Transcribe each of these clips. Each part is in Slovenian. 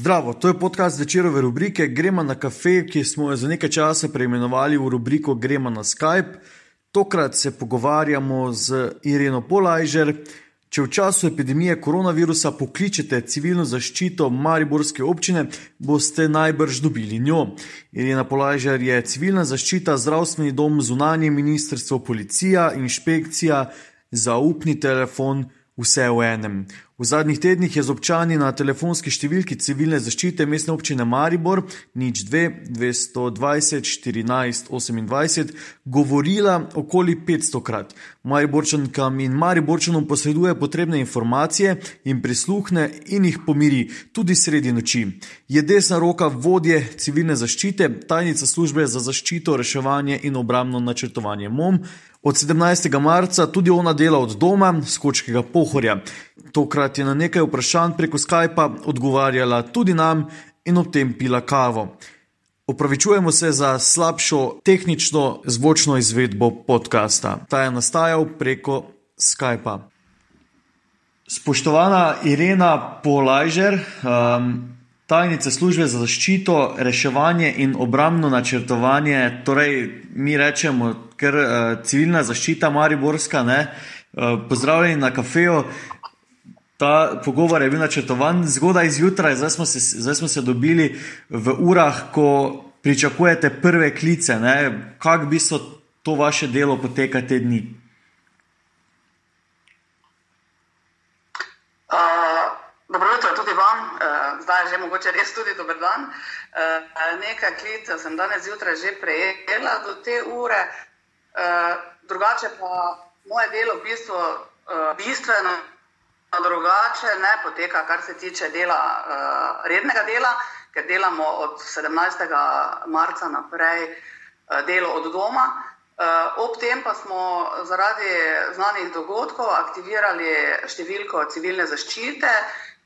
Zdravo, to je podcast večerove rubrike Gremo na kafe, ki smo jo za nekaj časa preimenovali v rubriko Gremo na Skype. Tokrat se pogovarjamo z Ireno Polajžer. Če v času epidemije koronavirusa pokličete civilno zaščito Mariborske občine, boste najbrž dobili njo. Irena Polajžer je civilna zaščita, zdravstveni dom, zunanje ministrstvo, policija, inšpekcija, zaupni telefon, vse v enem. V zadnjih tednih je z občani na telefonski številki civilne zaščite mestne občine Maribor nič 2 220 14 28 govorila okoli 500 krat. Mariborčankam in Mariborčanom posreduje potrebne informacije in prisluhne in jih pomiri tudi sredi noči. Je desna roka vodje civilne zaščite, tajnica službe za zaščito, reševanje in obramno načrtovanje MOM. Od 17. marca tudi ona dela od doma, skočkega pohorja. Tokrat je na nekaj vprašanj preko Skypa odgovarjala tudi nam in ob tem pila kavo. Opravičujemo se za slabšo tehnično zvočno izvedbo podcasta. Ta je nastajal preko Skypa. Spoštovana Irena Polajžer, um, tajnica službe za zaščito, reševanje in obramno načrtovanje, torej mi rečemo, ker uh, civilna zaščita Mariborska, ne, uh, pozdravljeni na kafeju. Ta pogovor je bil načrtovan zgodaj zjutraj, zdaj smo, se, zdaj smo se dobili v urah, ko pričakujete prve klice. Kako bi so to vaše delo poteka te dni? Uh, dobro jutro tudi vam, uh, zdaj že mogoče res tudi dober dan. Uh, nekaj klicev sem danes zjutraj že prejela do te ure, uh, drugače pa moje delo v bistvu uh, bistveno drugače ne poteka, kar se tiče dela, uh, rednega dela, ker delamo od 17. marca naprej uh, delo od doma. Uh, ob tem pa smo zaradi znanih dogodkov aktivirali številko civilne zaščite,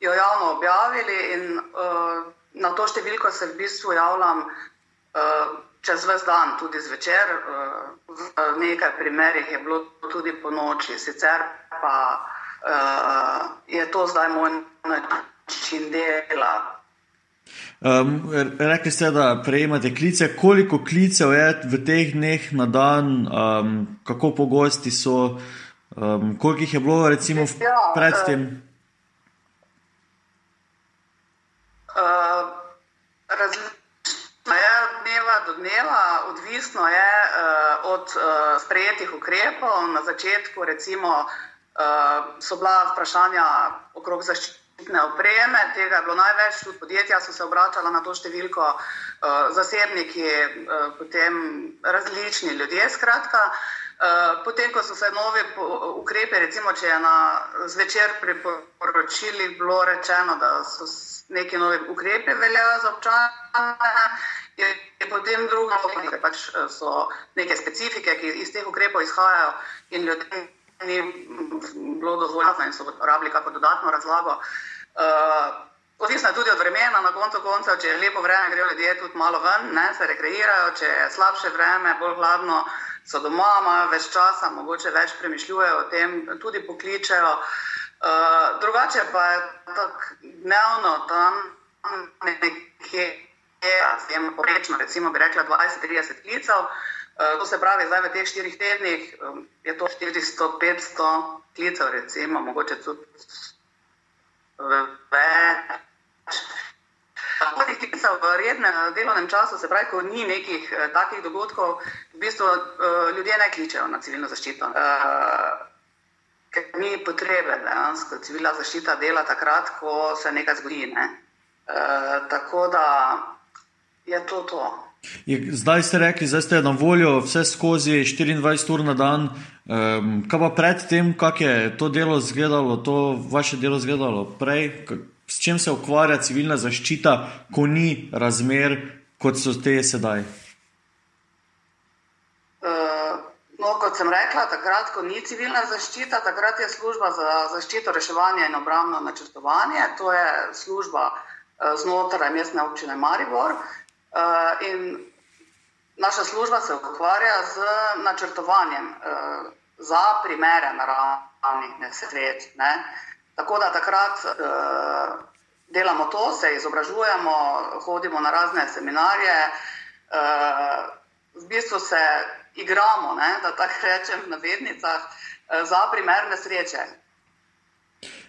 jo javno objavili in uh, na to številko se v bistvu javljam uh, čez ves dan, tudi zvečer. Uh, v nekaj primerih je bilo tudi po noči, sicer pa uh, je to zdaj moj način dela. Um, rekli ste, da prejemate klice. Koliko klicev je v teh dneh na dan, um, kako pogosti so, um, koliko jih je bilo, recimo, ja, predtem? Uh, Različno je od dneva do dneva, odvisno je uh, od uh, sprejetih ukrepov. Na začetku, recimo, uh, so bila vprašanja okrog zaščitne opreme, tega je bilo največ, tudi podjetja so se obračala na to številko, zasebniki, potem različni ljudje. Skratka, potem, ko so se novi ukrepe, recimo, če je na zvečer priporočili, bilo rečeno, da so neki novi ukrepe veljajo za občane. Je potem drugo, da pač so neke specifike, ki iz teh ukrepov izhajajo in ljudem ni bilo dovolj jasno in so rabili kako dodatno razlago. Uh, odvisno je tudi od vremena, na koncu konca, če je lepo vreme, grejo ljudje tudi malo ven, ne, se rekreirajo, če je slabše vreme, bolj hladno, so doma, imajo več časa, mogoče več premišljujejo o tem, tudi pokličejo. Uh, drugače pa je tako dnevno tam nekje, recimo bi rekla 20-30 klicev. Eh, to se pravi, zdaj v teh štirih tednih je to 400-500 klicev, recimo, mogoče tudi več. Teh klicev v rednem delovnem času, se pravi, ko ni nekih eh, takih dogodkov, v bistvu eh, ljudje ne kličejo na civilno zaščito. Ker ni potrebe, se civilna zaščita dela takrat, ko se nekaj zgodi. Ne? Tako da je to to. Je, zdaj ste rekli, da ste na voljo vse skozi 24 ur na dan. Um, kaj pa predtem, kako je to delo izgledalo, to vaše delo izgledalo prej, s čim se ukvarja civilna zaščita, ko ni razmer, kot so te sedaj? Uh, no, kot sem rekla, takrat, ko ni civilna zaščita, takrat je služba za zaščito, reševanje in obramno načrtovanje. To je služba uh, znotraj mestne občine Maribor. Uh, in naša služba se ukvarja z načrtovanjem uh, za primere naravnih nesreč. Ne? Tako da takrat uh, delamo to, se izobražujemo, hodimo na razne seminarje, v bistvu se igramo, ne, da tako rečem, na vednicah, za primerne sreče.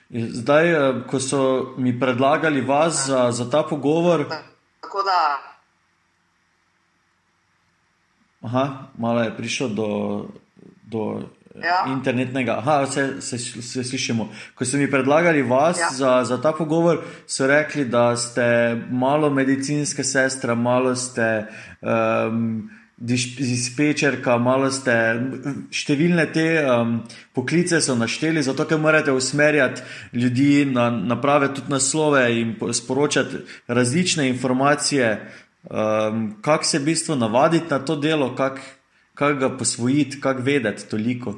Zdaj, ko so mi predlagali vas za, za ta pogovor. Tako da Aha, malo je prišlo do, do Ja. internetnega. Aha, vse se, se slišimo. Ko so mi predlagali vas Ja. za, za ta pogovor, so rekli, da ste malo medicinske sestre, malo ste um, dispečerka, malo ste številne te um, poklice so našteli, zato ker morate usmerjati ljudi na, na prave tudi naslove in po- sporočati različne informacije. Um, kako se v bistvu navaditi na to delo, kako kak ga posvojiti, kako vedeti toliko.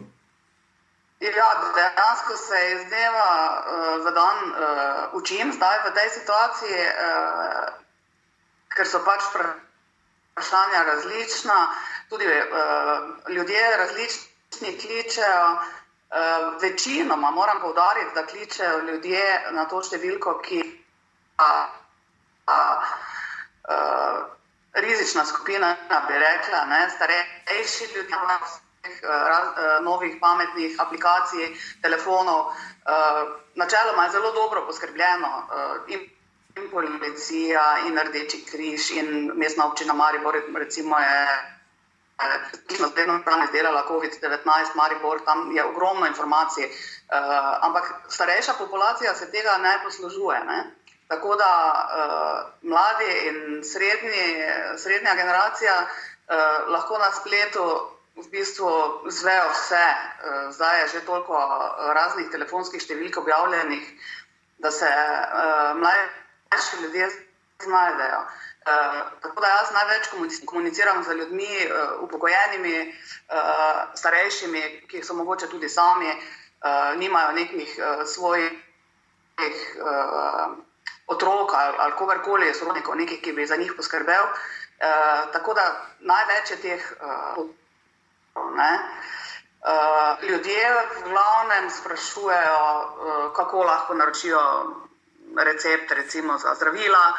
Ja, dejansko se iz dneva uh, v dan uh, učim zdaj v tej situaciji, uh, ker so pač vprašanja različna, tudi uh, ljudje različni kličejo. Uh, večinoma moram povdariti, da kličejo ljudje na to številko, ki je uh, rizična skupina, bi rekla, ne, starejši ljudje. Raz, eh, novih pametnih aplikacij, telefonov. Eh, načeloma je zelo dobro poskrbljeno eh, in, in policija, in Rdeči križ, in mestna občina Maribor, recimo je. Smo vedno tam izdelala COVID-19, Maribor, tam je ogromno informacij, uh, ampak starejša populacija se tega ne poslužuje. Ne? Tako da uh, mladi in srednji, srednja generacija uh, lahko na spletu v bistvu zvejo vse. Uh, zdaj je že toliko raznih telefonskih številk objavljenih, da se uh, mlajši ljudje znajdejo. Uh, tako da jaz največ komuniciram z ljudmi, uh, upokojenimi, uh, starejšimi, ki so mogoče tudi sami, uh, nimajo nekih uh, svojih uh, otrok ali, ali kogarkoli, sorodnikov, nekih, ki bi za njih poskrbel. Uh, tako da največ je teh. Uh, Uh, ljudje v glavnem sprašujejo, uh, kako lahko naročijo recept recimo, za zdravila,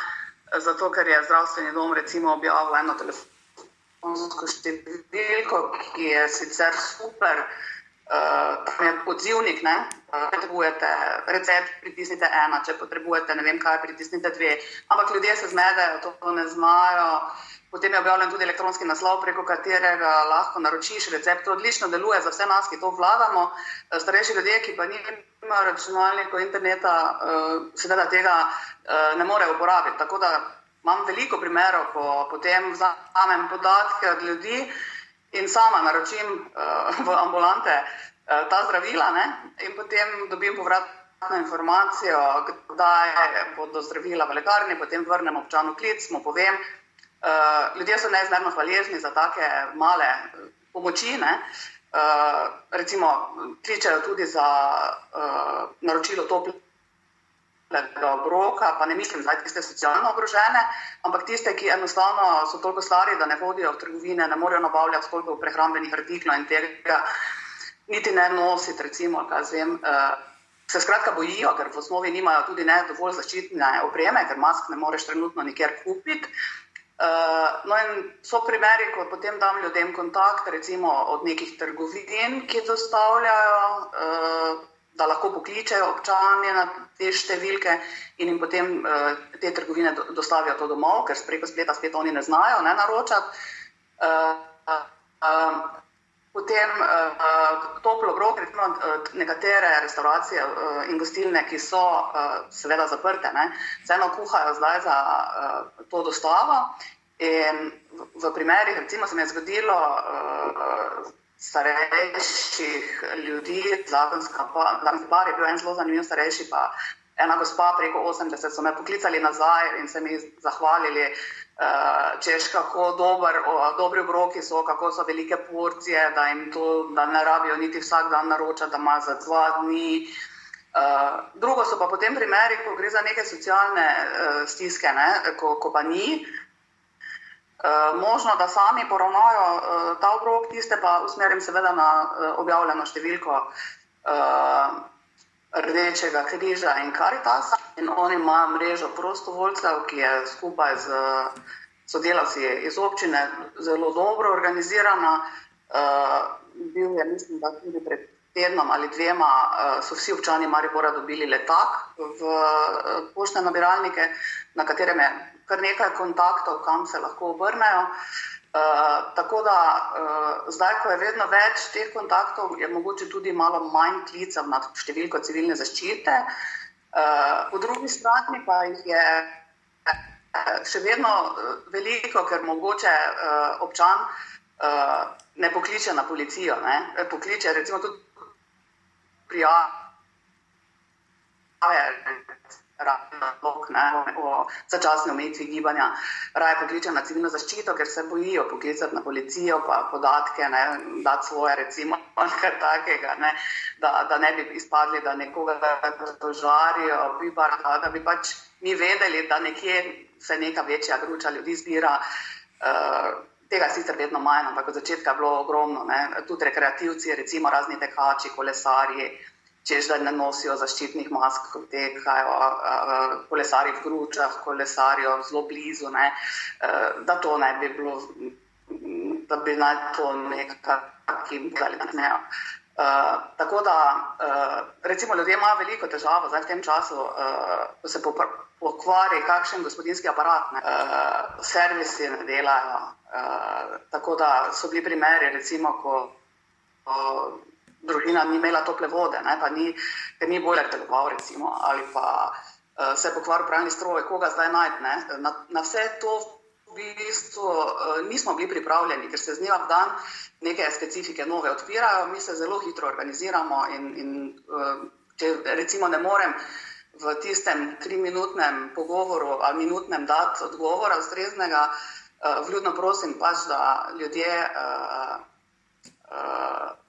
zato ker je zdravstveni dom objavil eno telefonsko številko, ki je sicer super. Uh, odzivnik, ne? Uh, potrebujete recept, pritisnite ena, če potrebujete ne vem kaj, pritisnite dve. Ampak ljudje se zmedejo, to, to ne znajo. Potem je objavljen tudi elektronski naslov, preko katerega lahko naročiš recept. To odlično deluje za vse nas, ki to vladamo. Starejši ljudje, ki pa nimajo računalnika, interneta, seveda tega ne morejo uporabiti. Tako da imam veliko primerov, ko potem vzamem podatke od ljudi in sama naročim v ambulante ta zdravila ne? in potem dobim povratno informacijo, kdaj bodo zdravila v lekarni, potem vrnem občanu klic, mu povem. Uh, ljudje so neizmerno hvaležni za take male pomoči. Uh, recimo, kličejo tudi za uh, naročilo toplega obroka, pa ne mislim zdaj tiste socialno ogrožene, ampak tiste, ki enostavno so toliko stari, da ne hodijo v trgovine, ne morejo nabavljati toliko prehrambenih artiklov in tega niti ne nositi, recimo, kaj zvem. Uh, Se skratka bojijo, ker v osnovi nimajo tudi ne dovolj zaščitne opreme, ker mask ne moreš trenutno nikjer kupiti. Uh, no, in so primeri, ko potem dam ljudem kontakt, recimo od nekih trgovin, ki dostavljajo, uh, da lahko pokličejo občanje na te številke in jim potem uh, te trgovine do, dostavijo to domov, ker preko spleta spet oni ne znajo ne, naročati. Uh, uh, Potem uh, toplo obrok, recimo nekatere restauracije uh, in gostilne, ki so uh, seveda zaprte, vseeno kuhajo zdaj za uh, to dostavo. In v, v primerih, recimo, se mi je zgodilo uh, starejših ljudi, zakonska par je bil en zelo zanimiv starejši, pa ena gospa preko 80 so me poklicali nazaj in se mi zahvalili. Uh, češ, kako dober, dobri obroki so, kako so velike porcije, da jim to da ne rabijo niti vsak dan naročati, da ima za dva dni. Uh, drugo so pa potem primeri, ko gre za neke socialne uh, stiske, ne, ko, ko pa ni. Uh, možno, da sami poravnajo uh, ta obrok, tiste pa usmerim seveda na uh, objavljeno številko. Rdečega križa in Karitasa. In oni imajo mrežo prostovoljcev, ki je skupaj z sodelavci iz občine zelo dobro organizirana. Bil je, mislim, da tudi pred tednom ali dvema so vsi občani Maribora dobili letak v poštne nabiralnike, na katerem je kar nekaj kontaktov, kam se lahko obrnejo. Uh, tako da uh, zdaj, ko je vedno več teh kontaktov, je mogoče tudi malo manj klicev na številko civilne zaščite. Uh, po drugi strani pa jih je še vedno veliko, ker mogoče uh, občan uh, ne pokliče na policijo, ne? pokliče recimo tudi prijave o začasni omejitvi gibanja, raje pokliče na civilno zaščito, ker se bojijo poklicati na policijo, pa podatke, ne, dati svoje, recimo, nekaj takega, ne, da, da ne bi izpadli, da nekoga požarijo, bi pa, da bi pač mi vedeli, da nekje se neka večja gruča ljudi zbira. Uh, Tega sicer vedno manj, ampak od začetka je bilo ogromno. Ne. Tudi rekreativci, recimo razni tekači, kolesarji, uh, čež da ne nosijo zaščitnih mask, ko tekajo, kolesari v gručah, kolesarijo zelo blizu, ne, da to ne bi bilo, da bi naj to nekaj, ki dali na dnev. Uh, tako da, uh, recimo, ljudje imajo veliko težavo zdaj v tem času, uh, ko se pokvari kakšen gospodinski aparat, uh, servisi ne delajo. Uh, tako da so bili primeri, recimo, ko uh, družina ni imela tople vode, ne, pa ni, ni bolje deloval, recimo, ali pa uh, se je pokvaril pravni stroj, koga zdaj najti. Na, na vse to v bistvu uh, nismo bili pripravljeni, ker se z dneva v dan neke specifike nove odpirajo, mi se zelo hitro organiziramo in, in uh, če recimo ne morem v tistem triminutnem pogovoru ali minutnem dati odgovora ustreznega, uh, vljudno prosim pač, da ljudje uh,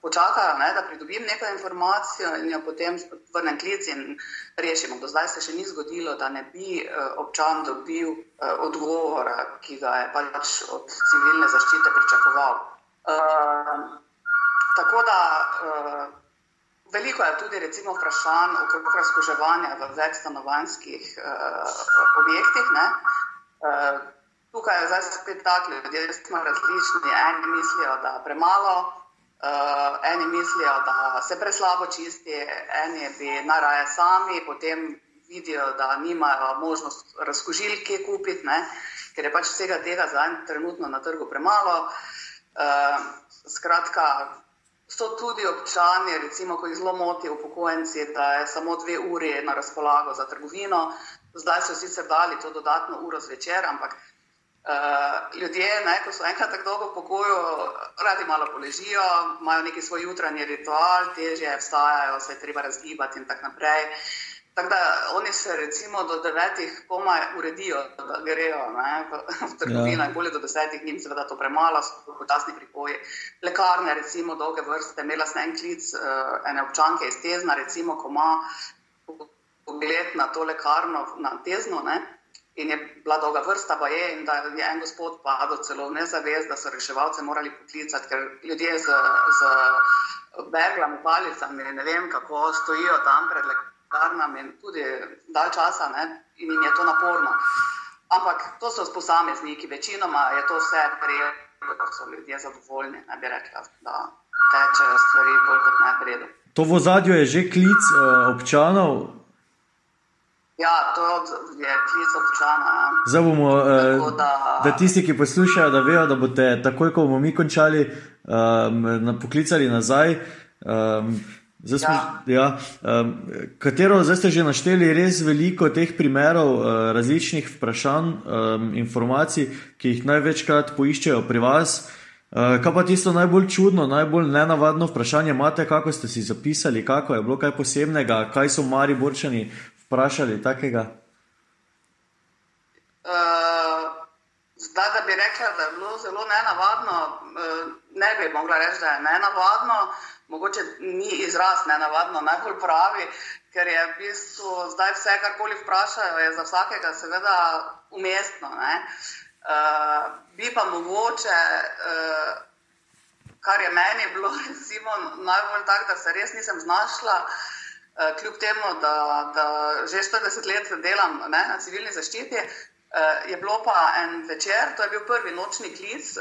počakajo, ne, da pridobim nekaj informacij in jo potem vrnem klic in rešimo. Do zdaj se še ni zgodilo, da ne bi uh, občan dobil uh, odgovora, ki ga je pač od civilne zaščite pričakoval. Uh, tako da veliko je tudi recimo vprašanj okrog razkoževanja v večstanovanskih uh, objektih. Ne, Tukaj je zdaj spet tako, ljudje smo različni. Eni mislijo, da premalo, Uh, eni mislijo, da se preslabo čisti, eni bi naraje sami, potem vidijo, da nimajo možnost razkožilke kupiti, ne? ker je pač vsega tega za en trenutno na trgu premalo. Uh, skratka, so tudi občani, recimo, ko jih zelo motijo upokojenci, da je samo dve uri na razpolago za trgovino. Zdaj so sicer dali to dodatno uro zvečer, ampak Uh, ljudje, ne, ko so enkrat tako dolgo v pokoju, radi malo poležijo, imajo neki svoj jutranji ritual, težje vstajajo, se je treba razgibati in tako naprej. Tako da oni se recimo do devetih komaj uredijo, da grejo ne, v, trgovino ja. bolje do desetih, njim seveda to premalo, so počasni pripoji. Lekarne, recimo dolge vrste, imela sem en klic uh, ene občanke iz Tezna, recimo, ko ima pogled na to lekarno na Tezno. Ne, In je bila dolga vrsta, pa je, in da je en gospod padel celo v nezavest, da so reševalce morali poklicati, ker ljudje z, z berglami, palicami, ne vem kako, stojijo tam pred lekarnami in tudi dalj časa ne, in jim je to naporno. Ampak to so posamezniki, večinoma je to vse prijelo, da so ljudje zadovoljni, ne bi rekla, da tečejo stvari bolj kot ne prijedo. To v zadju je že klic uh, občanov, Ja, to je klic občana. Ja. Zdaj bomo, eh, da, da tisti, ki poslušajo, da vejo, da boste takoj, ko bomo mi končali, um, poklicali nazaj. Um, Zdaj smo, ja. Ja, um, katero zdaj ste že našteli res veliko teh primerov, uh, različnih vprašanj, um, informacij, ki jih največkrat poiščejo pri vas. Uh, kaj pa tisto najbolj čudno, najbolj nenavadno vprašanje imate, kako ste si zapisali, kako je bilo kaj posebnega, kaj so mari borčani vprašali takega? Uh, zdaj, da bi rekla, da je bilo zelo nenavadno, uh, ne bi mogla reči, da je nenavadno. Mogoče ni izraz nenavadno, najbolj pravi, ker je v bistvu zdaj vse, kar koli vprašajo, je za vsakega seveda umestno. Uh, bi pa mogoče, uh, kar je meni bilo recimo, najbolj tako, da se res nisem znašla. Uh, kljub temu, da, da že 40 let delam ne, na civilni zaščiti, je bilo pa en večer, to je bil prvi nočni klic,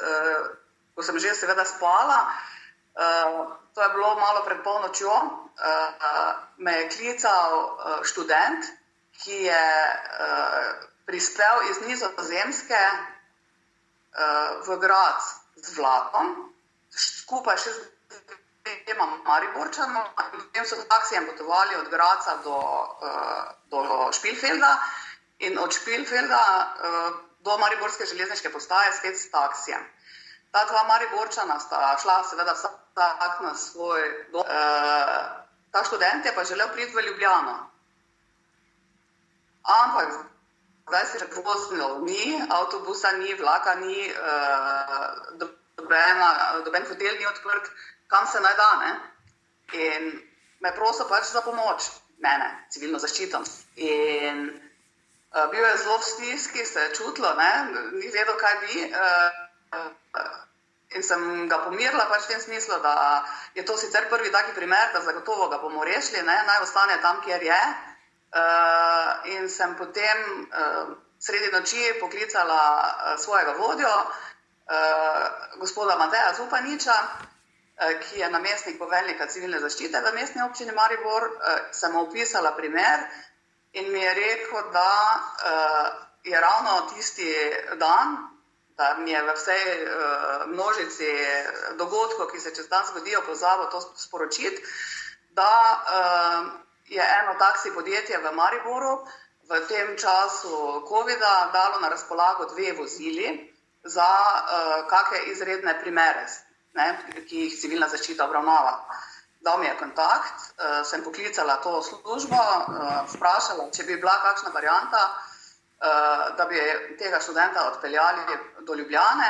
ko sem že seveda spala. To je bilo malo pred polnočjo. Me je klical študent, ki je prispel iz Nizozemske v grad z vlakom, skupaj še z dvema Mariborčanoma, in potem so taksijem potovali od Graca do, uh, do Špilfelda in od Špilfelda uh, do Mariborske železniške postaje spet s taksijem. Ta dva Mariborčana sta šla, seveda, vsak na svoj dom. Uh, ta študent je pa želel priti v Ljubljano. Ampak zdaj se je že vozilo, ni avtobusa, ni vlaka, ni uh, dobena, doben hotel ni odprt, kam se naj da. Ne? In me prosil pač za pomoč, mene, civilno zaščito. In uh, bil je zelo v stiski, se je čutilo, ne? ni vedel, kaj bi. Uh, uh, in sem ga pomirila pač v tem smislu, da je to sicer prvi taki primer, da zagotovo ga bomo rešili, ne? naj ostane tam, kjer je. Uh, in sem potem uh, sredi noči poklicala uh, svojega vodjo, uh, gospoda Mateja Zupaniča, ki je namestnik poveljnika civilne zaščite v mestni občini Maribor, uh, sem opisala primer in mi je rekel, da uh, je ravno tisti dan, da mi je v vsej množici dogodkov, ki se čez dan zgodijo, pozabo to sporočiti, da je eno taksi podjetje v Mariboru v tem času COVID-a dalo na razpolago dve vozili za uh, kakšne izredne primere, ne, ki jih civilna zaščita obravnava. Dal mi je kontakt, uh, sem poklicala to službo, uh, vprašala, če bi bila kakšna varianta, uh, da bi tega študenta odpeljali do Ljubljane.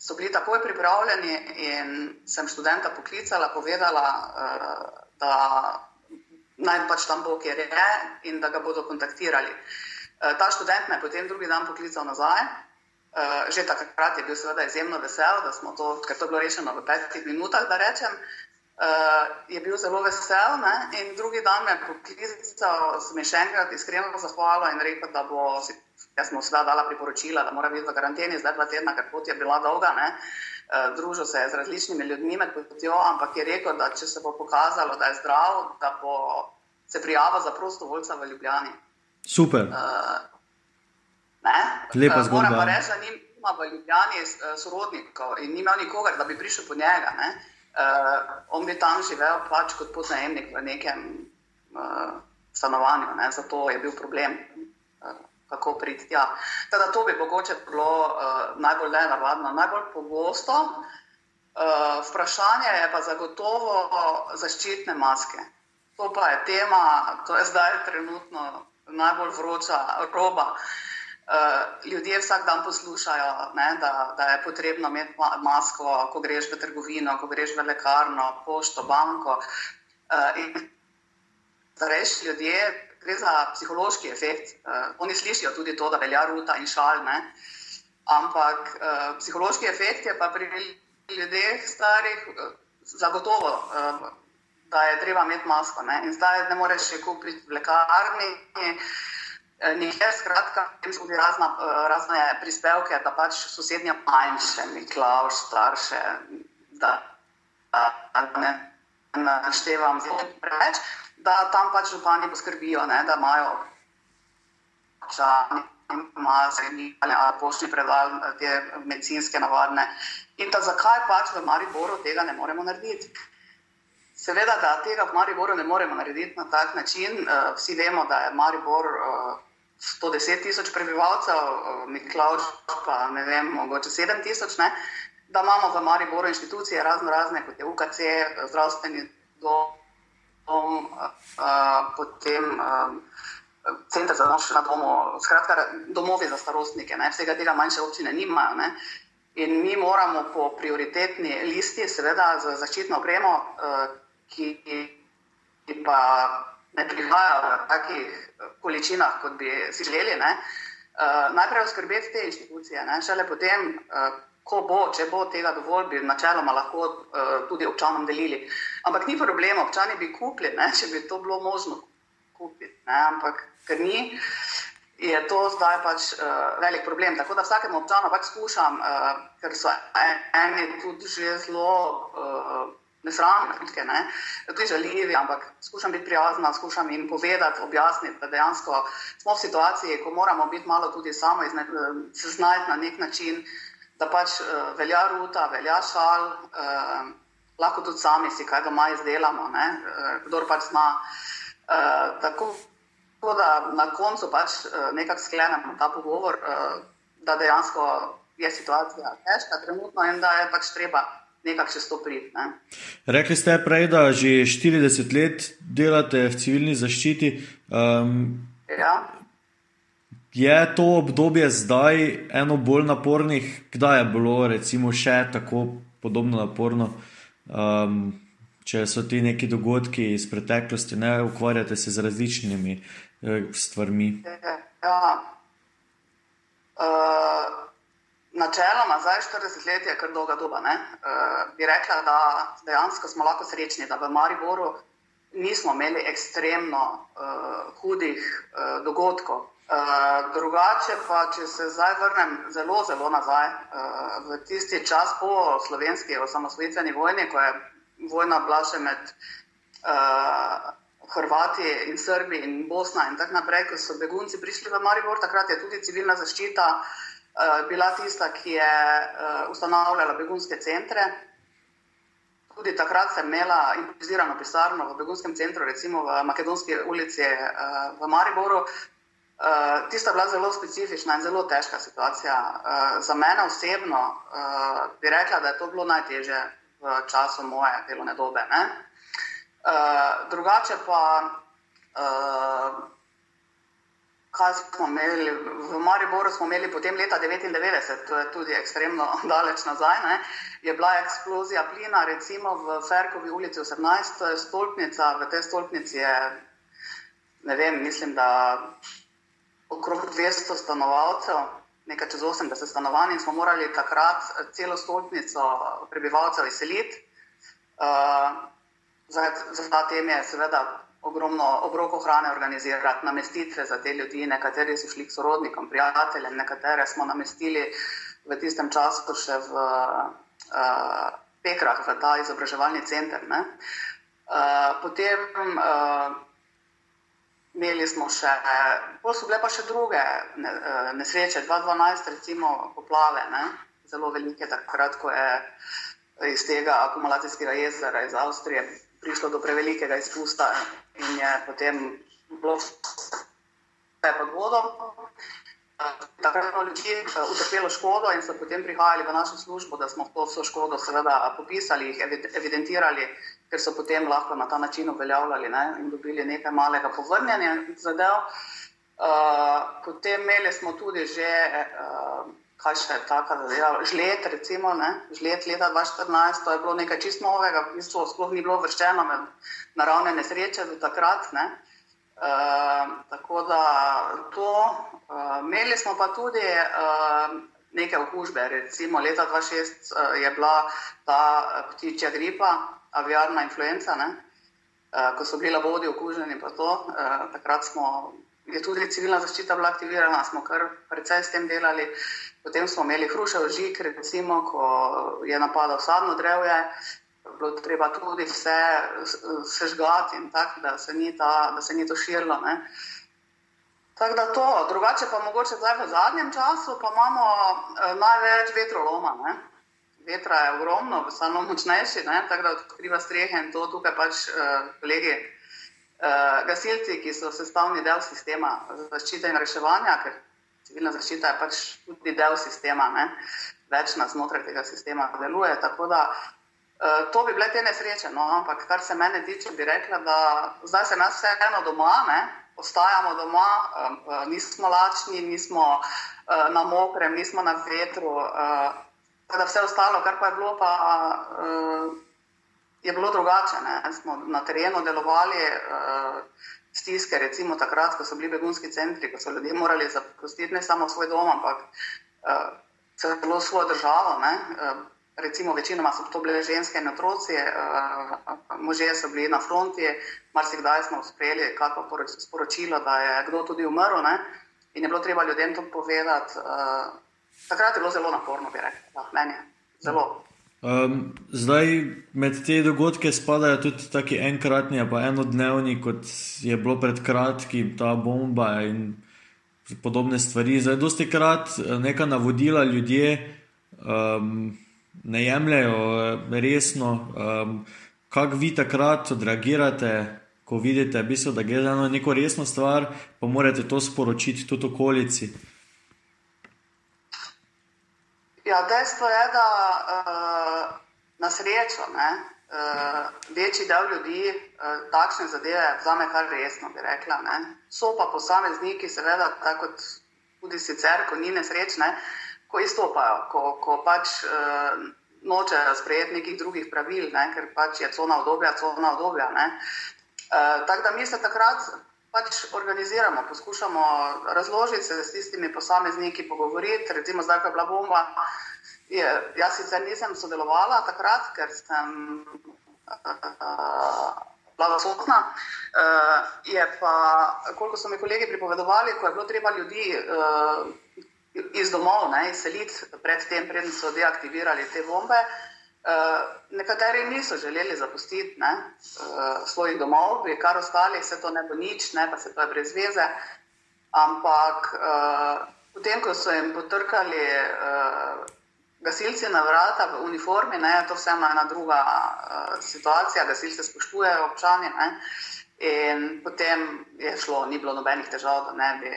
So bili takoj pripravljeni in sem študenta poklicala, povedala, uh, da naj pač tam bo, kjer je in da ga bodo kontaktirali. Uh, ta študent me je potem drugi dan poklical nazaj. Uh, že takrat je bil seveda izjemno vesel, da smo to, ker to je bilo rešeno v petih minutah, da rečem. Uh, je bil zelo vesel ne? in drugi dan me je poklical, sem še enkrat iskreno zahvalila in rekel, da bo, jaz mu seveda dala priporočila, da mora biti v karanteni zdaj dva tedna, ker pot je bila dolga, ne? Uh, družil se je z različnimi ljudmi med potjo, ampak je rekel, da če se bo pokazalo, da je zdrav, da bo se prijavil za prostovoljca v Ljubljani. Super. Uh, Lepa eh, zgodba. Moram pa reči, da nima v Ljubljani eh, sorodnikov in ni imel nikogar, da bi prišel po njega. Ne? Uh, on bi tam živel pač kot podnajemnik v nekem uh, stanovanju, ne? zato je bil problem, uh, kako priti tja. Teda to bi mogoče bilo uh, najbolj nenavadno, najbolj pogosto. Uh, vprašanje je pa zagotovo zaščitne maske. To pa je tema, to je zdaj trenutno najbolj vroča roba. Uh, Eh, ljudje vsak dan poslušajo, ne, da, da je potrebno imeti masko, ko greš v trgovino, ko greš v lekarno, pošto, banko. Uh, Starejši ljudje, gre za psihološki efekt. Uh, oni slišijo tudi to, da velja ruta in šal. Ne. Ampak uh, psihološki efekt je pa pri ljudeh starih uh, zagotovo. Uh, Da je treba imeti masko. Ne? In zdaj ne moreš še kupiti v lekarni, Eh, nekaj, skratka, tem smo tudi razna, eh, razne prispevke, da pač sosednja manjše, Miklaus, starše, da, da, ne naštevam zelo preveč, da tam pač župani poskrbijo, ne, da imajo čani, ali poštni predal te medicinske navadne. In da zakaj pač v Mariboru tega ne moremo narediti? Seveda, da tega v Mariboru ne moremo narediti na tak način. Eh, vsi vemo, da je Maribor 110 tisoč prebivalcev, Miklaus pa ne vem, mogoče 7 tisoč, da imamo v Mariboru inštitucije razno razne, kot je UKC, zdravstveni dom, dom uh, potem uh, center za noč na domu, skratka domovi za starostnike, ne? vsega tega manjše občine nimajo. Ne? In mi moramo po prioritetni listi, seveda, za zaščitno opremo, ki, ki pa ne prihaja v takih eh, količinah, kot bi si želeli. Ne? Uh, najprej oskrbeti te institucije, ne? šele potem, uh, ko bo, če bo tega dovolj, bi načeloma lahko uh, tudi občanom delili. Ampak ni problema, občani bi kupili, ne? če bi to bilo možno kupiti. Ne? Ampak ker ni, je to zdaj pač uh, velik problem. Tako da vsakemu občanu pač skušam, uh, ker so eni tudi že zelo. Uh, nesramne, ne, tudi žaljivi, ampak skušam biti prijazna, skušam jim povedati, objasniti, da dejansko smo v situaciji, ko moramo biti malo tudi samo izne, se znajti na nek način, da pač uh, velja ruta, velja šal, uh, lahko tudi sami si kaj doma izdelamo, ne, uh, kdor pač zna. Uh, tako, tako da na koncu pač uh, nekako sklenemo ta pogovor, uh, da dejansko je situacija težka trenutno in da je pač treba nekako čez to priti. Ne. Rekli ste prej, da že 40 let delate v civilni zaščiti. Um, ja. Je to obdobje zdaj eno bolj napornih, kdaj je bilo recimo še tako podobno naporno, um, če so ti neki dogodki iz preteklosti, ne ukvarjate se z različnimi uh, stvarmi? Ja. Uh, Načeloma, zdaj 40 let je kar dolga doba. Uh, bi rekla, da dejansko smo lahko srečni, da v Mariboru nismo imeli ekstremno uh, hudih uh, dogodkov. Uh, drugače pa, če se zdaj vrnem zelo, zelo nazaj, uh, v tisti čas po slovenski osamosvojitveni vojni, ko je vojna bila še med uh, Hrvati in Srbi in Bosna in tako naprej, ko so begunci prišli v Maribor, takrat je tudi civilna zaščita uh, bila tista, ki je uh, ustanavljala begunske centre. Tudi takrat sem imela improvizirano pisarno v begunskem centru, recimo v Makedonski ulici uh, v Mariboru. Tista je bila zelo specifična in zelo težka situacija. Za mene osebno bi rekla, da je to bilo najtežje v času moje delovne dobe. Uh, drugače pa. Kaj smo imeli. V Mariboru smo imeli potem leta 1999, to je tudi ekstremno daleč nazaj, ne, je bila eksplozija plina, recimo v Ferkovi ulici 18, stolpnica, v tej stolpnici je, ne vem, mislim, da okrog 200 stanovalcev, nekaj čez 80 stanovanj in smo morali takrat celo stolpnico prebivalcev izseliti. Uh, za, za ta tem je seveda ogromno obrokov hrane organizirati, namestitve za te ljudi, nekateri so šli k sorodnikom, prijateljem, nekatere smo namestili v tistem času še v uh, Pekrah, v ta izobraževalni center. Uh, potem uh, imeli smo še, bolj so bile pa še druge ne, uh, nesreče, 2012, recimo poplave, ne? zelo velike, takrat, ko je iz tega akumulacijskega jezera iz Avstrije prišlo do prevelikega izpusta in je potem bilo vse pod vodo. Takrat so ljudje eh, utrpeli škodo in so potem prihajali v našo službo, da smo to vso škodo seveda popisali, jih evidentirali, ker so potem lahko na ta način uveljavljali ne, in dobili nekaj malega povrnjenja zadev. Uh, potem imeli smo tudi že uh, kaj še je tako, da je žlet, recimo, ne? žlet leta 2014, to je bilo nekaj čist novega, v bistvu sploh ni bilo vrščeno med naravne nesreče do takrat. Ne? Uh, tako da to, uh, imeli smo pa tudi uh, neke okužbe, recimo leta 2006 uh, je bila ta ptičja gripa, aviarna influenca, uh, ko so bili labodi okuženi, pa to, uh, takrat smo je tudi civilna zaščita bila aktivirana, smo kar precej s tem delali. Potem smo imeli hrušev žig, recimo, ko je napadal sadno drevje, bilo treba tudi vse sežgati in tako, da, da se ni to širilo. Ne. Tako da to, drugače pa mogoče zdaj v zadnjem času pa imamo eh, največ vetroloma. Ne. Vetra je ogromno, samo močnejši, ne, tako da odkriva strehe in to tukaj pač eh, kolegi. Uh, gasilci, ki so sestavni del sistema zaščite in reševanja, ker civilna zaščita je pač tudi del sistema, ne? več nas znotraj tega sistema deluje. Tako da uh, to bi bile te nesreče. No? Ampak kar se mene tiče, bi rekla, da zdaj se nas vseeno doma, ne? ostajamo doma, uh, nismo lačni, nismo na mokrem, nismo na vetru. Uh, vse ostalo, kar pa je bilo pa. Uh, je bilo drugače. Ne? Smo na terenu delovali uh, stiske, recimo takrat, ko so bili begunski centri, ko so ljudje morali zapustiti ne samo svoj dom, ampak uh, celo svojo državo. Uh, recimo večinoma so to bile ženske in otroci, možje so bili na fronti, marsikdaj smo sprejeli kakšno sporočilo, da je kdo tudi umrl ne? in je bilo treba ljudem to povedati. Takrat je bilo zelo naporno, bi rekel, meni. Zelo. Um, zdaj, med te dogodke spadajo tudi tako enkratni, pa enodnevni, kot je bilo pred kratkim, ta bomba in podobne stvari. Zdaj, dosti krat eh, neka navodila ljudje um, ne jemljajo eh, resno. Um, Kako vi takrat odreagirate, ko vidite, bistvo, da gre za neko resno stvar, pa morate to sporočiti tudi okolici? Ja, dejstvo je, da uh, na srečo ne, uh, večji del ljudi uh, takšne zadeve vzame kar resno, bi rekla. Ne. So pa posamezniki, seveda, tako kot tudi sicer, ko ni nesrečne, ko izstopajo, ko, ko pač uh, nočejo sprejeti nekih drugih pravil, ne, ker pač je cona obdobja, cona obdobja. Uh, tako da mi se takrat pač organiziramo, poskušamo razložiti se s tistimi posamezniki, pogovoriti. Recimo, zdaj, ko je bila bomba, je, jaz sicer nisem sodelovala takrat, ker sem uh, bila odsotna. Uh, je pa, koliko so mi kolegi pripovedovali, ko je bilo treba ljudi uh, iz domov izseliti, predtem, preden so deaktivirali te bombe. Uh, Uh, nekateri niso želeli zapustiti ne, uh, svojih domov, bi kar ostali, se to ne bo nič, ne, pa se to je brez veze. Ampak uh, potem, ko so jim potrkali uh, gasilci na vrata v uniformi, ne, to vse ima ena druga uh, situacija, gasilce spoštujejo občani. Ne, in potem je šlo, ni bilo nobenih težav, da ne bi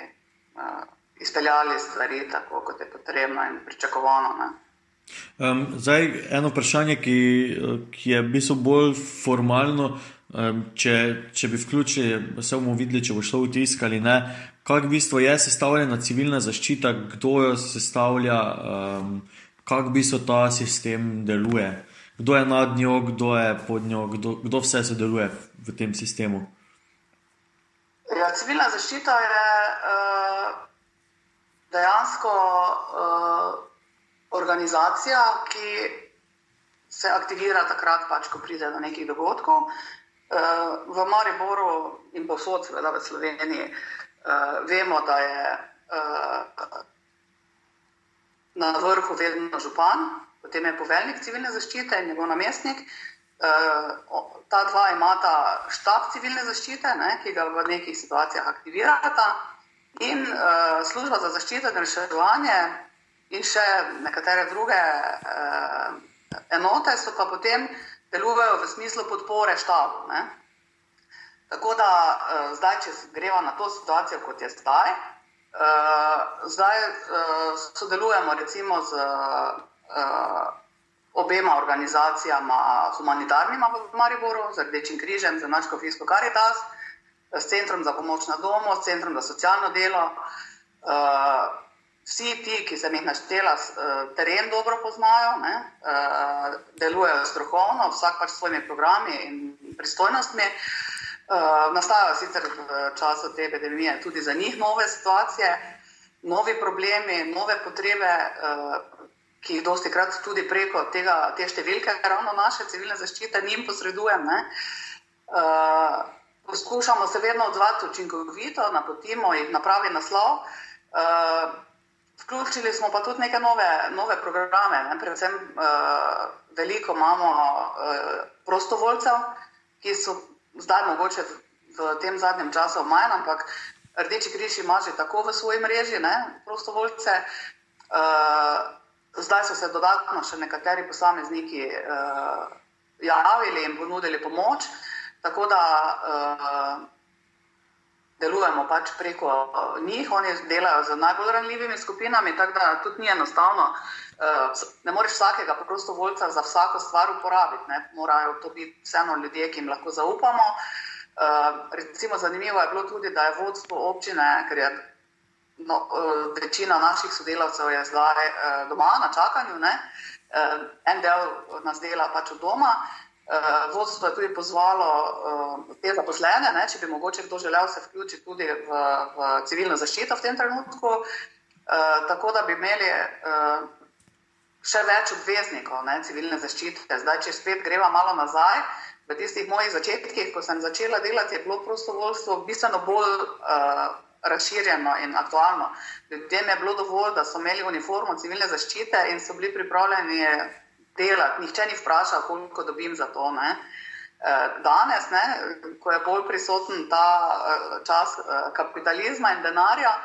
uh, izpeljali stvari tako, kot je potrebno in pričakovano. Ne. Um, zdaj, eno vprašanje, ki, ki je v bistvu bolj formalno, um, če, če bi vključili, se bomo videli, če bo šlo v tisk ali ne. Kaj v bistvu je sestavljena civilna zaščita, kdo jo sestavlja, um, kako v bistvu ta sistem deluje, kdo je nad njo, kdo je pod njo, kdo, kdo vse sodeluje v tem sistemu. Ja, civilna zaščita je uh, dejansko. Uh, organizacija, ki se aktivira takrat, pač, ko pride do nekih dogodkov. Eh, v Mariboru in povsod, seveda v Sloveniji, eh, vemo, da je eh, na vrhu vedno župan, potem je poveljnik civilne zaščite in njegov namestnik. Ta dva imata štab civilne zaščite, ne, ki ga v nekih situacijah aktivirata, in uh, služba za zaščito in reševanje in še nekatere druge uh, enote, so pa potem delujejo v smislu podpore štabu. Ne? Tako da uh, zdaj, če gremo na to situacijo, kot je zdaj, uh, zdaj uh, sodelujemo recimo z uh, obema organizacijama, humanitarnima v Mariboru, z Rdečim križem, z Naško Fisko Caritas, s Centrom za pomoč na domu, s Centrom za socialno delo. Uh, vsi ti, ki sem jih naštela, eh, teren dobro poznajo, ne, eh, delujejo strokovno, vsak pač s svojimi programi in pristojnostmi. Eh, nastajajo sicer v času te epidemije tudi za njih nove situacije, novi problemi, nove potrebe, ki jih dosti krat tudi preko tega, te številke, ravno naše civilne zaščite, njim posredujem. Ne. Poskušamo se vedno odzvati učinkovito, napotimo jih na pravi naslov. Vključili smo pa tudi neke nove, nove programe, ne? predvsem uh, veliko imamo uh, prostovoljcev, ki so zdaj mogoče v, v tem zadnjem času manj, ampak Rdeči križ ima že tako v svoji mreži ne? prostovoljce. Uh, zdaj so se dodatno še nekateri posamezniki uh, javili in ponudili pomoč. Tako da uh, delujemo pač preko eh, njih, oni delajo z najbolj ranljivimi skupinami, tako da tudi ni enostavno. Eh, ne moreš vsakega prostovoljca za vsako stvar uporabiti, ne? morajo to biti vseeno ljudje, ki jim lahko zaupamo. Eh, recimo, zanimivo je bilo tudi, da je vodstvo občine, ker je no, večina naših sodelavcev je zdaj doma na čakanju, ne? en del nas dela pač od doma. Uh, vodstvo je tudi pozvalo uh, te zaposlene, ne, če bi mogoče kdo želel se vključiti tudi v, v civilno zaščito v tem trenutku, uh, tako da bi imeli uh, še več obveznikov ne, civilne zaščite. Zdaj, če spet greva malo nazaj, v tistih mojih začetkih, ko sem začela delati, je bilo prostovoljstvo bistveno bolj uh, razširjeno in aktualno. Ljudem je bilo dovolj, da so imeli uniformo civilne zaščite in so bili pripravljeni delati. Nihče ni vprašal, koliko dobim za to. Ne. Eh, danes, ne, ko je bolj prisoten ta čas kapitalizma in denarja,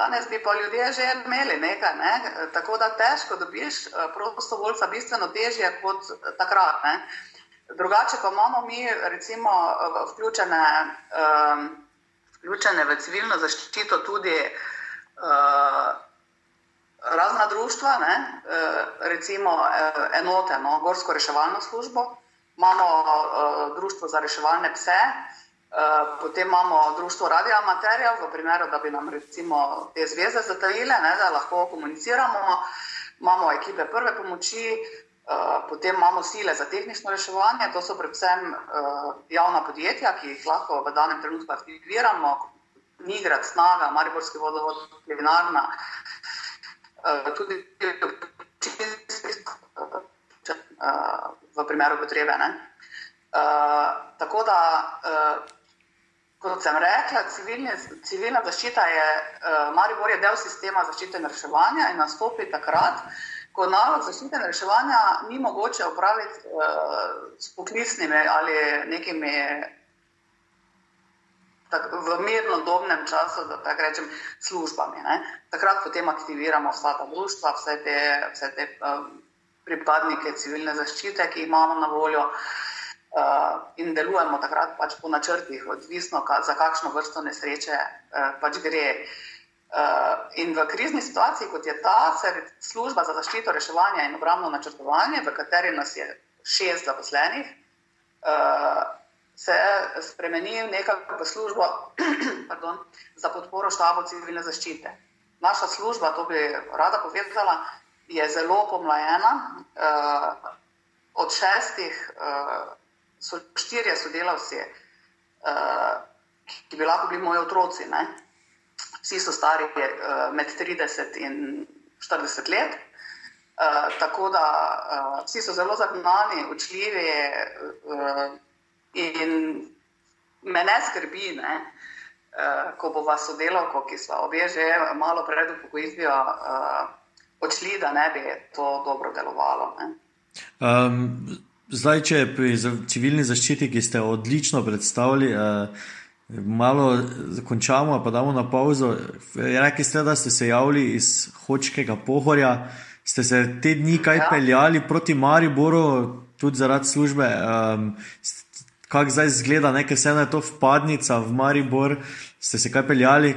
Danes bi pa ljudje že imeli nekaj, ne? tako da težko dobiš eh, prostovoljca, bistveno težje kot takrat. Ne? Drugače pa imamo mi, recimo, vključene, um, vključene v civilno zaščito tudi uh, razna društva, ne? uh, recimo enote, no? Gorsko reševalno službo, imamo uh, društvo za reševalne pse. Eh, potem imamo društvo radioamaterjev, v primeru, da bi nam recimo te zveze zatajile, ne, da lahko komuniciramo. Imamo ekipe prve pomoči, potem imamo sile za tehnično reševanje, to so predvsem javna podjetja, ki jih lahko v danem trenutku aktiviramo, Nigrad, Snaga, Mariborski vodovod, Plinarna, uh, tudi uh, v primeru potrebe. Uh, tako da uh, Kot sem rekla, civilne, civilna zaščita je, uh, Maribor je del sistema zaščite in reševanja in nastopi takrat, ko nalog zaščite in reševanja ni mogoče upraviti uh, s poklicnimi ali nekimi tak, v mirno dobnem času, da tako rečem, službami. Ne? Takrat potem aktiviramo vsa ta društva, vse te, vse te uh, pripadnike civilne zaščite, ki imamo na voljo. Uh, in delujemo takrat pač po načrtih, odvisno ka, za kakšno vrsto nesreče uh, pač gre. Uh, in v krizni situaciji, kot je ta, se služba za zaščito, reševanje in obrambno načrtovanje, v kateri nas je šest zaposlenih, uh, se spremeni v nekakšno službo pardon, za podporo štabu civilne zaščite. Naša služba, to bi rada povedala, je zelo pomlajena. Uh, od šestih uh, so štirje sodelavci, uh, ki bi lahko bili moji otroci. Ne? Vsi so stari uh, med 30 in 40 let. Uh, tako da uh, vsi so zelo zagnani, učljivi, uh, in me ne skrbi, ne, uh, ko bo vas sodelovko, ki smo obe že malo pred upokojitvijo uh, odšli, da ne bi to dobro delovalo. Um, Zdaj, če pri civilni zaščiti, ki ste odlično predstavili, eh, malo zakončamo, pa damo na pauzo. Rekli ste, da ste se javili iz Hočkega pohorja, ste se te dni kaj ja. peljali proti Mariboru, tudi zaradi službe. Um, Kako zdaj izgleda, nekaj se je to vpadnica v Maribor, ste se kaj peljali?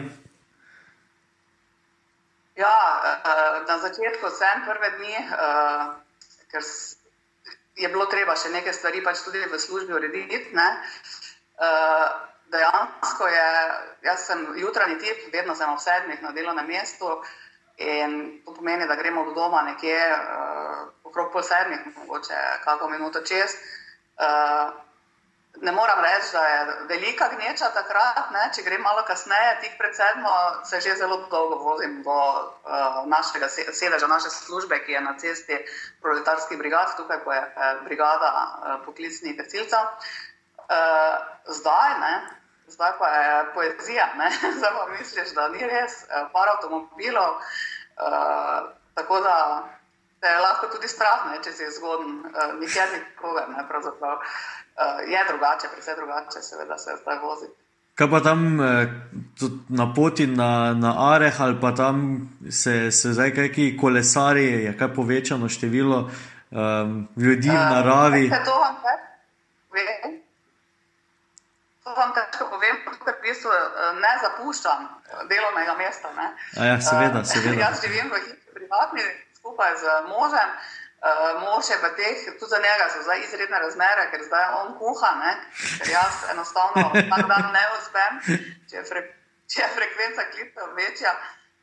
Ja, eh, na začetku sem prve dni, uh, ker je bilo treba še nekaj stvari pač tudi v službi urediti. Uh, dejansko je, jaz sem jutranji tip, vedno sem ob sedmih na delovnem mestu in to pomeni, da gremo od doma nekje uh, okrog pol sedmih, mogoče kako minuto čez. Uh, Ne moram reči, da je velika gneča takrat, ne? če grem malo kasneje, tik pred sedmo, se že zelo dolgo vozim do uh, našega sedeža, naše službe, ki je na cesti proletarskih brigad, tukaj pa je uh, brigada uh, poklicnih gasilcev. Uh, zdaj, ne? zdaj pa je poezija, zdaj pa misliš, da ni res, uh, par avtomobilov, uh, tako da te je lahko tudi strah, ne? če si zgoden, uh, nikjer nikogar, ne pravzaprav. Uh, uh, je drugače, predvsej drugače, seveda se zdaj vozi. Kaj pa tam eh, na poti na, na Areh ali pa tam se, se zdaj kaj kolesari, je kaj povečano število um, ljudi v naravi? Uh, to vam vem. To vam težko povem, ker v bistvu ne zapuščam delovnega mesta. Ja, seveda, seveda. Jaz živim v hiši privatni skupaj z možem. Uh, mož je v teh, tudi za njega so zdaj izredne razmere, ker zdaj on kuha, ne? ker jaz enostavno tak dan ne uspem, če je, fre, če je frekvenca klipa večja,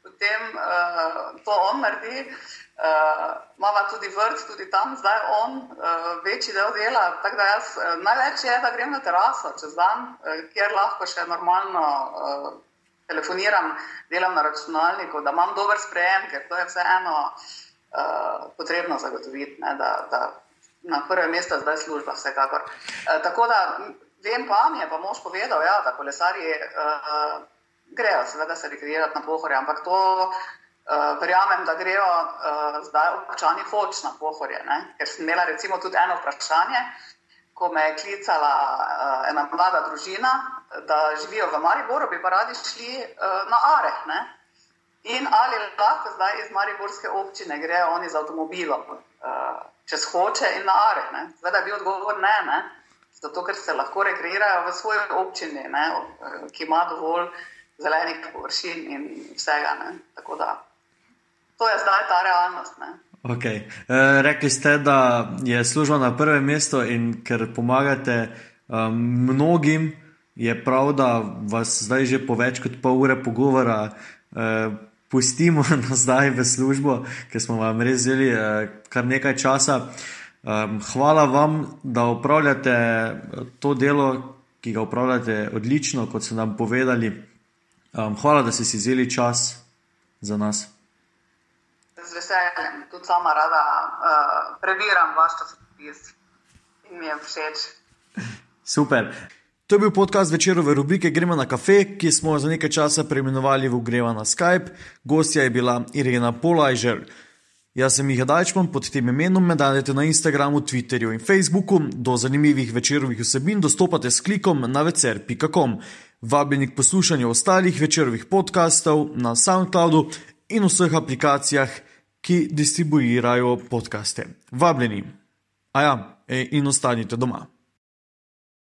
potem uh, to on naredi. Uh, Mama tudi vrt, tudi tam zdaj on uh, večji del dela. Tako da jaz uh, največ je, da grem na teraso čez dan, uh, kjer lahko še normalno uh, telefoniram, delam na računalniku, da imam dober sprejem, ker to je vseeno. uh, potrebno zagotoviti, ne, da, da na prve mesto zdaj služba, vsekakor. Uh, tako da vem pa, mi je pa mož povedal, ja, da kolesarji uh, grejo, seveda se rekreirati na pohorje, ampak to uh, verjamem, da grejo uh, zdaj občani hoč na pohorje, ne, ker sem imela recimo tudi eno vprašanje. Ko me je klicala uh, ena mlada družina, da živijo v Mariboru, bi pa radi šli uh, na Areh. Ne? In ali lahko zdaj iz Mariborske občine grejo oni z avtomobilom, uh, čez hoče in na are. Zdaj je bil odgovor ne, ne? zato ker se lahko rekreirajo v svoji občini, ne? ki ima dovolj zelenih površin in vsega. Tako da to je zdaj ta realnost. Ne? Okay. E, rekli ste, da je služba na prvem mestu in ker pomagate um, mnogim, je prav, da vas zdaj že po več kot pol ure pogovora. Uh, pustimo nazaj v službo, ker smo vam res vzeli eh, kar nekaj časa. Hvala vam, da upravljate eh, to delo, ki ga upravljate odlično, kot ste nam povedali. Hvala, da ste si vzeli čas za nas. Z veseljem, tudi sama rada uh, prebiram vaš časopis in mi je všeč. Super. To je bil podcast večerove rubrike Gremo na kafe, ki smo jo za nekaj časa preimenovali v Gremo na Skype. Gostja je bila Irena Polajžer. Jaz sem jih Dajčman pod tem imenom, me najdete na Instagramu, Twitterju in Facebooku. Do zanimivih večerovih vsebin dostopate s klikom na vecer.com. Vabljeni k poslušanju ostalih večerovih podkastov na SoundCloudu in vseh aplikacijah, ki distribuirajo podkaste. Vabljeni. A ja, e, in ostanite doma.